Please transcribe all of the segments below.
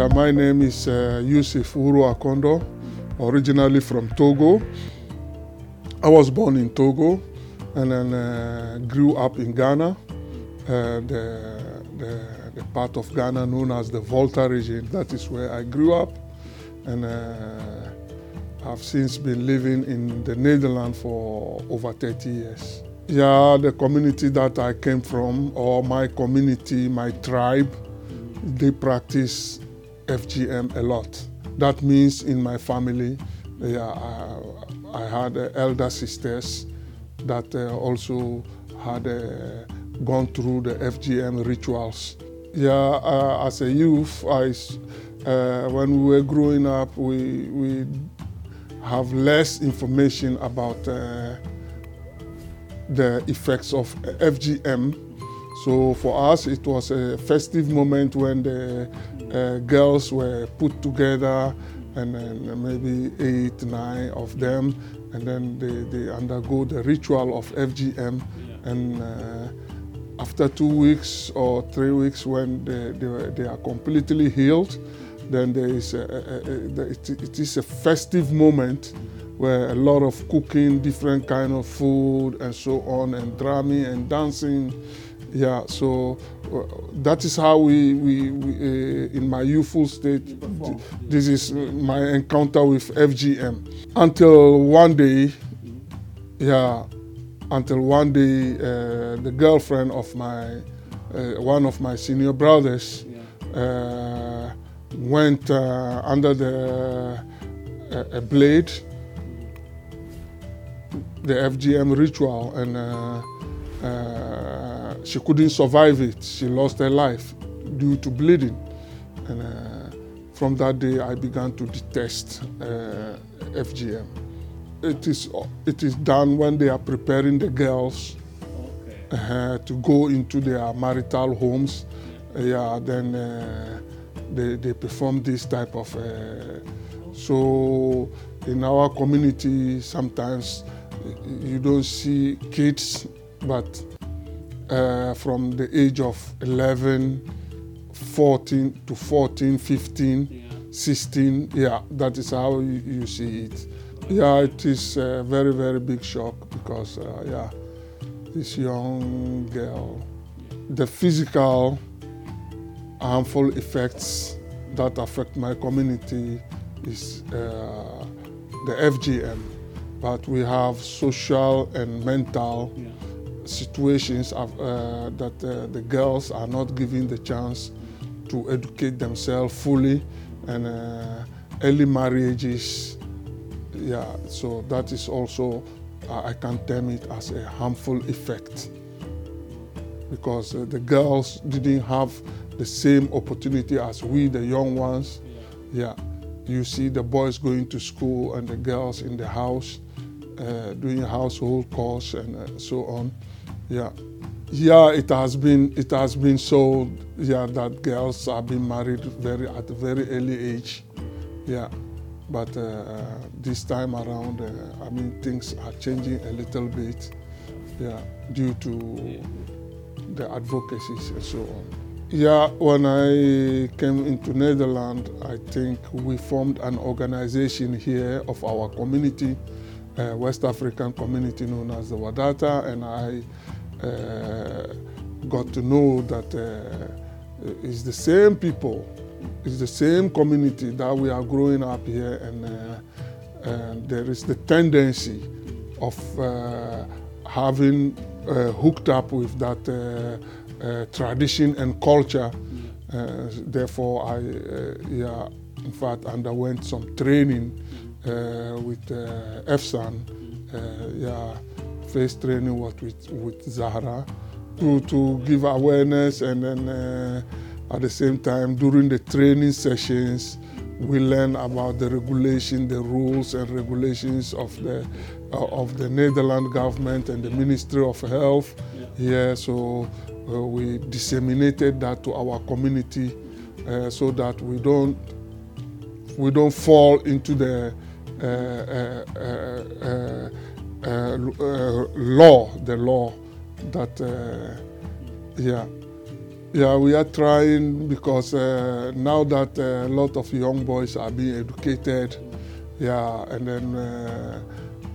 Yeah, my name is uh, Youssif Ouro-Akonda, originally from Togo. I was born in Togo and then uh, grew up in Ghana, uh, the, the, the, part of Ghana known as the Volta region. That is where I grew up. And uh, I've since been living in the Netherlands for over 30 years. Yeah, the community that I came from, or my community, my tribe, they practice FGM a lot. That means in my family, yeah, I, I had uh, elder sisters that uh, also had uh, gone through the FGM rituals. Yeah, uh, as a youth, I, uh, when we were growing up, we, we have less information about uh, the effects of FGM. So for us, it was a festive moment when the uh, girls were put together and then maybe eight, nine of them, and then they, they undergo the ritual of FGM. And uh, after two weeks or three weeks, when they, they, they are completely healed, then there is a, a, a, it is a festive moment where a lot of cooking, different kind of food, and so on, and drumming and dancing. Yeah, so uh, that is how we, we, we uh, in my youthful state, this is my encounter with FGM. Until one day, yeah, until one day, uh, the girlfriend of my, uh, one of my senior brothers, uh, went uh, under the a blade, the FGM ritual, and uh, she couldn't survive it. She lost her life due to bleeding. And uh, from that day, I began to detest uh, FGM. It is, it is done when they are preparing the girls okay. to go into their marital homes. Yeah, then uh, they, they perform this type of. Uh, so in our community, sometimes you don't see kids but uh, from the age of 11, 14 to 14, 15, yeah. 16, yeah, that is how you, you, see it. Yeah, it is a very, very big shock because, uh, yeah, this young girl, the physical harmful effects that affect my community is uh, the FGM, but we have social and mental yeah situations uh, that uh, the girls are not given the chance to educate themselves fully and uh, early marriages. Yeah so that is also uh, i can term it as a harmful effect. Because uh, the girls didn't have the same opportunity as we the young ones. Yeah you see the boys going to school and the girls in the house uh, doing household chores and so on yeah. Yeah, it has been it has been so yeah that girls have been married very at a very early age. Yeah. But uh, this time around, uh, I mean, things are changing a little bit, yeah, due to the advocacies and so on. Yeah, when I came into Netherlands, I think we formed an organization here of our community, uh, West African community known as the Wadata, and I uh, got to know that uh, it's the same people, it's the same community that we are growing up here, and, uh, and there is the tendency of having hooked up with that tradition and culture. therefore, I yeah, in fact underwent some training with FSAN. yeah, first training was with, with Zahra to, to give awareness and then uh, at the same time during the training sessions we learn about the regulation, the rules and regulations of the uh, of the Netherlands government and the Ministry of Health. Yeah, so uh, we disseminated that to our community uh, so that we don't we don't fall into the uh, uh, uh, uh, law, the law that, uh, yeah, Yeah, we are trying because uh, now that uh, a lot of young boys are being educated, yeah, and then uh,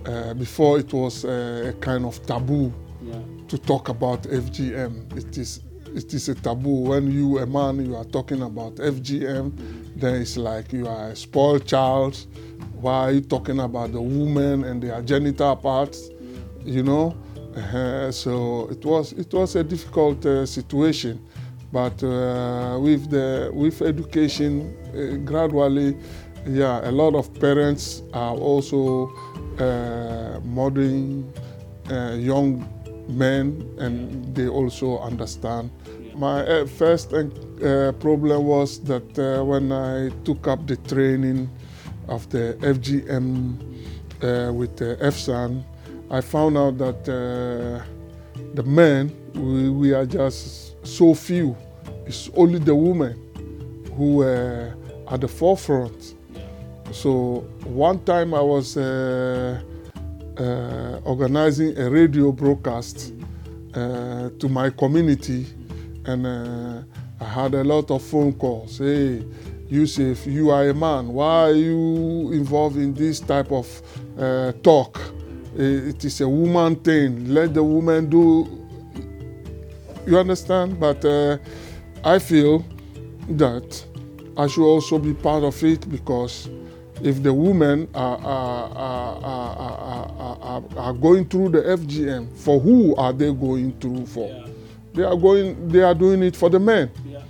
uh, before it was uh, a kind of taboo Yeah. to talk about FGM. It is it is a taboo when you a man you are talking about FGM, then it's like you are a spoiled child. Why talking about the woman and their genital parts? You know, uh, so it was it was a difficult uh, situation, but uh, with the with education uh, gradually, yeah, a lot of parents are also uh, modeling uh, young men and they also understand. My first problem was that when I took up the training of the FGM uh, with the FSAN, I found out that uh, the men, we, we are just so few. It's only the women who were at the forefront. So one time I was uh, uh, organizing a radio broadcast uh, to my community, and I had a lot of phone calls. Hey, Youssif, you are a man. Why are you involved in this type of uh, talk? It is a woman thing. Let the woman do. You understand? But uh, I feel that I should also be part of it because if the women are, are, are, are, going through the FGM, for who are they going through for? They are going. They are doing it for the men Yeah.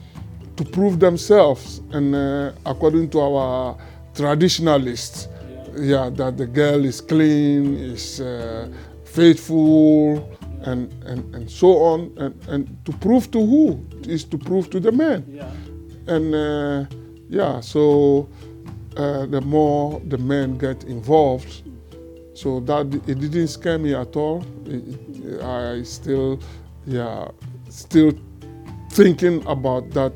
To prove themselves, and uh, according to our traditionalists, Yeah. yeah, that the girl is clean, is uh, faithful, and, and, and so on. And, and to prove to who? Is to prove to the man. Yeah. And uh, yeah, so uh, the more the men get involved, so that it didn't scare me at all. It, it- I still, yeah, still thinking about that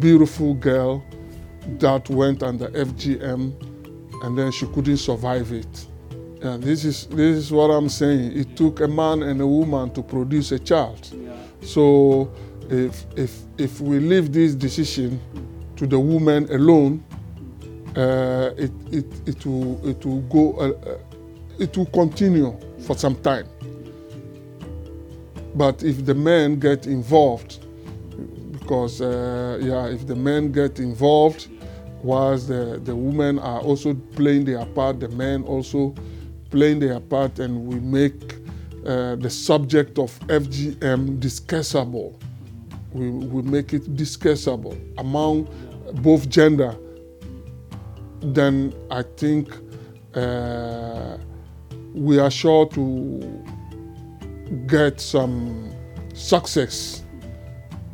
beautiful girl that went under FGM and then she couldn't survive it. And this is this is what I'm saying. It took a man and a woman to produce a child. Yeah. So if if if we leave this decision to the woman alone, uh, it, it it will it will go uh, uh, it will continue for some time. But if the men get involved, because uh, yeah, if the men get involved, whilst the the women are also playing their part, the men also playing their part, and we make uh, the subject of FGM discussable. We, we make it discussable among both gender. Then I think uh, we are sure to get some success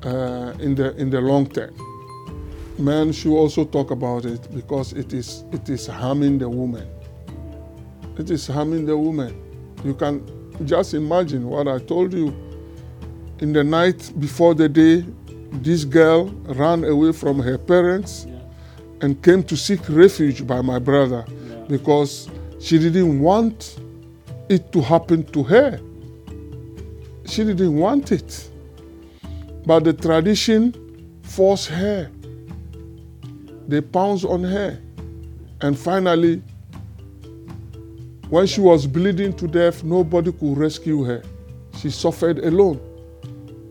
uh, in the in the long term. Men should also talk about it because it is it is harming the woman. It is harming the woman. You can just imagine what I told you. In the night before the day, this girl ran away from her parents Yeah. and came to seek refuge by my brother Yeah. because she didn't want it to happen to her. She didn't want it. But the tradition forced her. They pounced on her. And finally, when she was bleeding to death, nobody could rescue her. She suffered alone.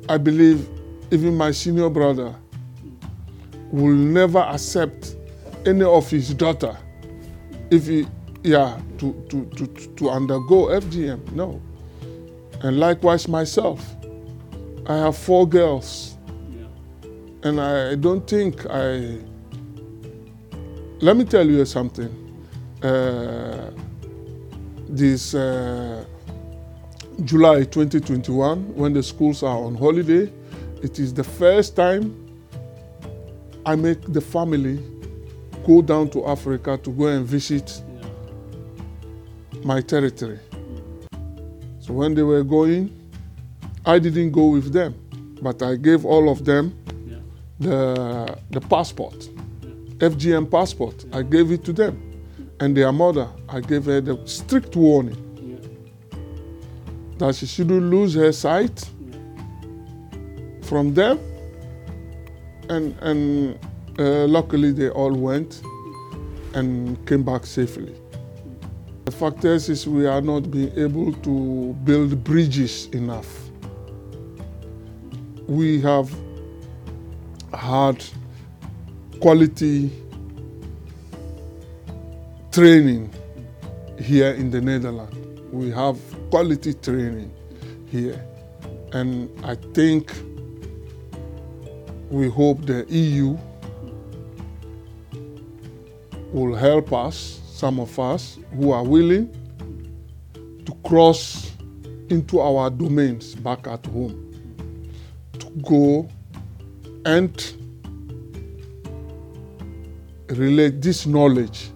I believe even my senior brother will never accept any of his daughter if he yeah to to to to undergo FGM no and likewise myself I have four girls Yeah. and I don't think I let me tell you something uh, this uh, July 2021 when the schools are on holiday it is the first time I make the family go down to Africa to go and visit Yeah. my territory. So when they were going, I didn't go with them, but I gave all of them Yeah. the, the passport, FGM passport. I gave it to them. And their mother, I gave her the strict warning Yeah. that she shouldn't lose her sight Yeah. from them and and uh, luckily they all went and came back safely. The fact is, is we are not being able to build bridges enough. We have had quality training here in the Netherlands. We have quality training here. And I think we hope the EU will help us, some of us who are willing to cross into our domains back at home, go and relate this knowledge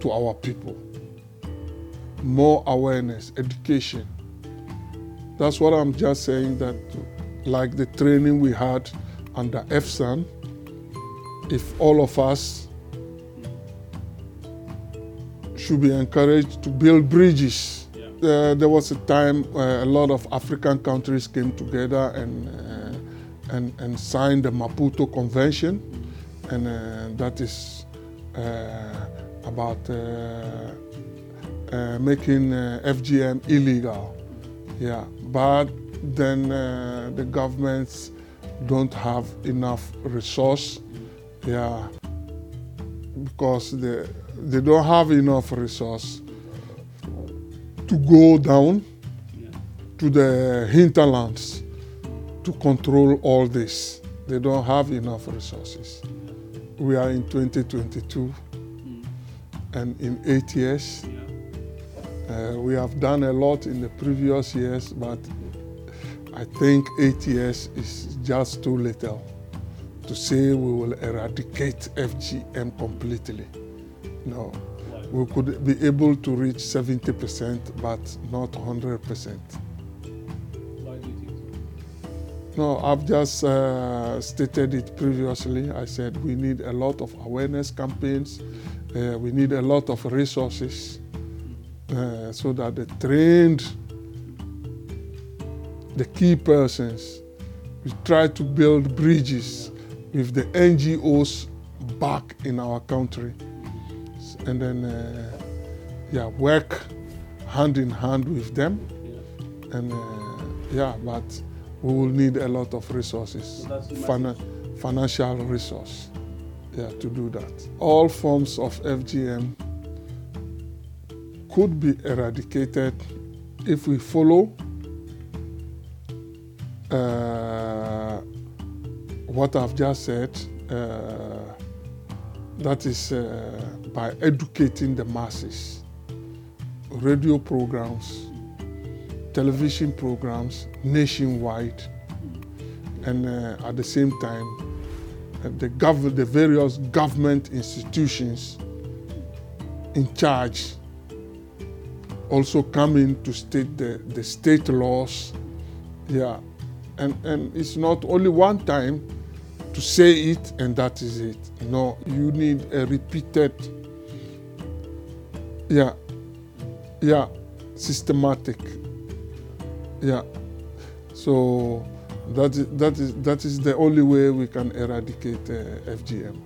to our people. More awareness, education. That's what I'm just saying that like the training we had under FSAN, if all of us should be encouraged to build bridges. Yeah. Uh, there was a time a lot of African countries came together and, uh, and, and signed the Maputo Convention, and uh, that is uh, about uh, uh, making FGM illegal. Yeah, but then the governments don't have enough resource. Yeah, because they, they don't have enough resource to go down yeah. to the hinterlands to control all this. They don't have enough resources. We are in 2022 mm. and in eight years. Yeah. Uh, we have done a lot in the previous years, but I think eight years is just too little to say we will eradicate FGM completely. No. We could be able to reach 70%, but not 100%. No, I've just uh, stated it previously. I said we need a lot of awareness campaigns. Uh, we need a lot of resources uh, so that the trained, the key persons, we try to build bridges with the NGOs back in our country. And then, uh, yeah, work hand in hand with them. And uh, yeah, but we will need a lot of resources, so Fin financial resource, yeah, to do that. All forms of FGM could be eradicated if we follow uh, what I've just said, uh, that is uh, by educating the masses, radio programs, television programs nationwide, and uh, at the same time, uh, the, gov- the various government institutions in charge also come in to state the, the state laws. Yeah, and, and it's not only one time to say it and that is it. No, you need a repeated, yeah, yeah, systematic, yeah. So that is, that is, that is the only way we can eradicate uh, FGM.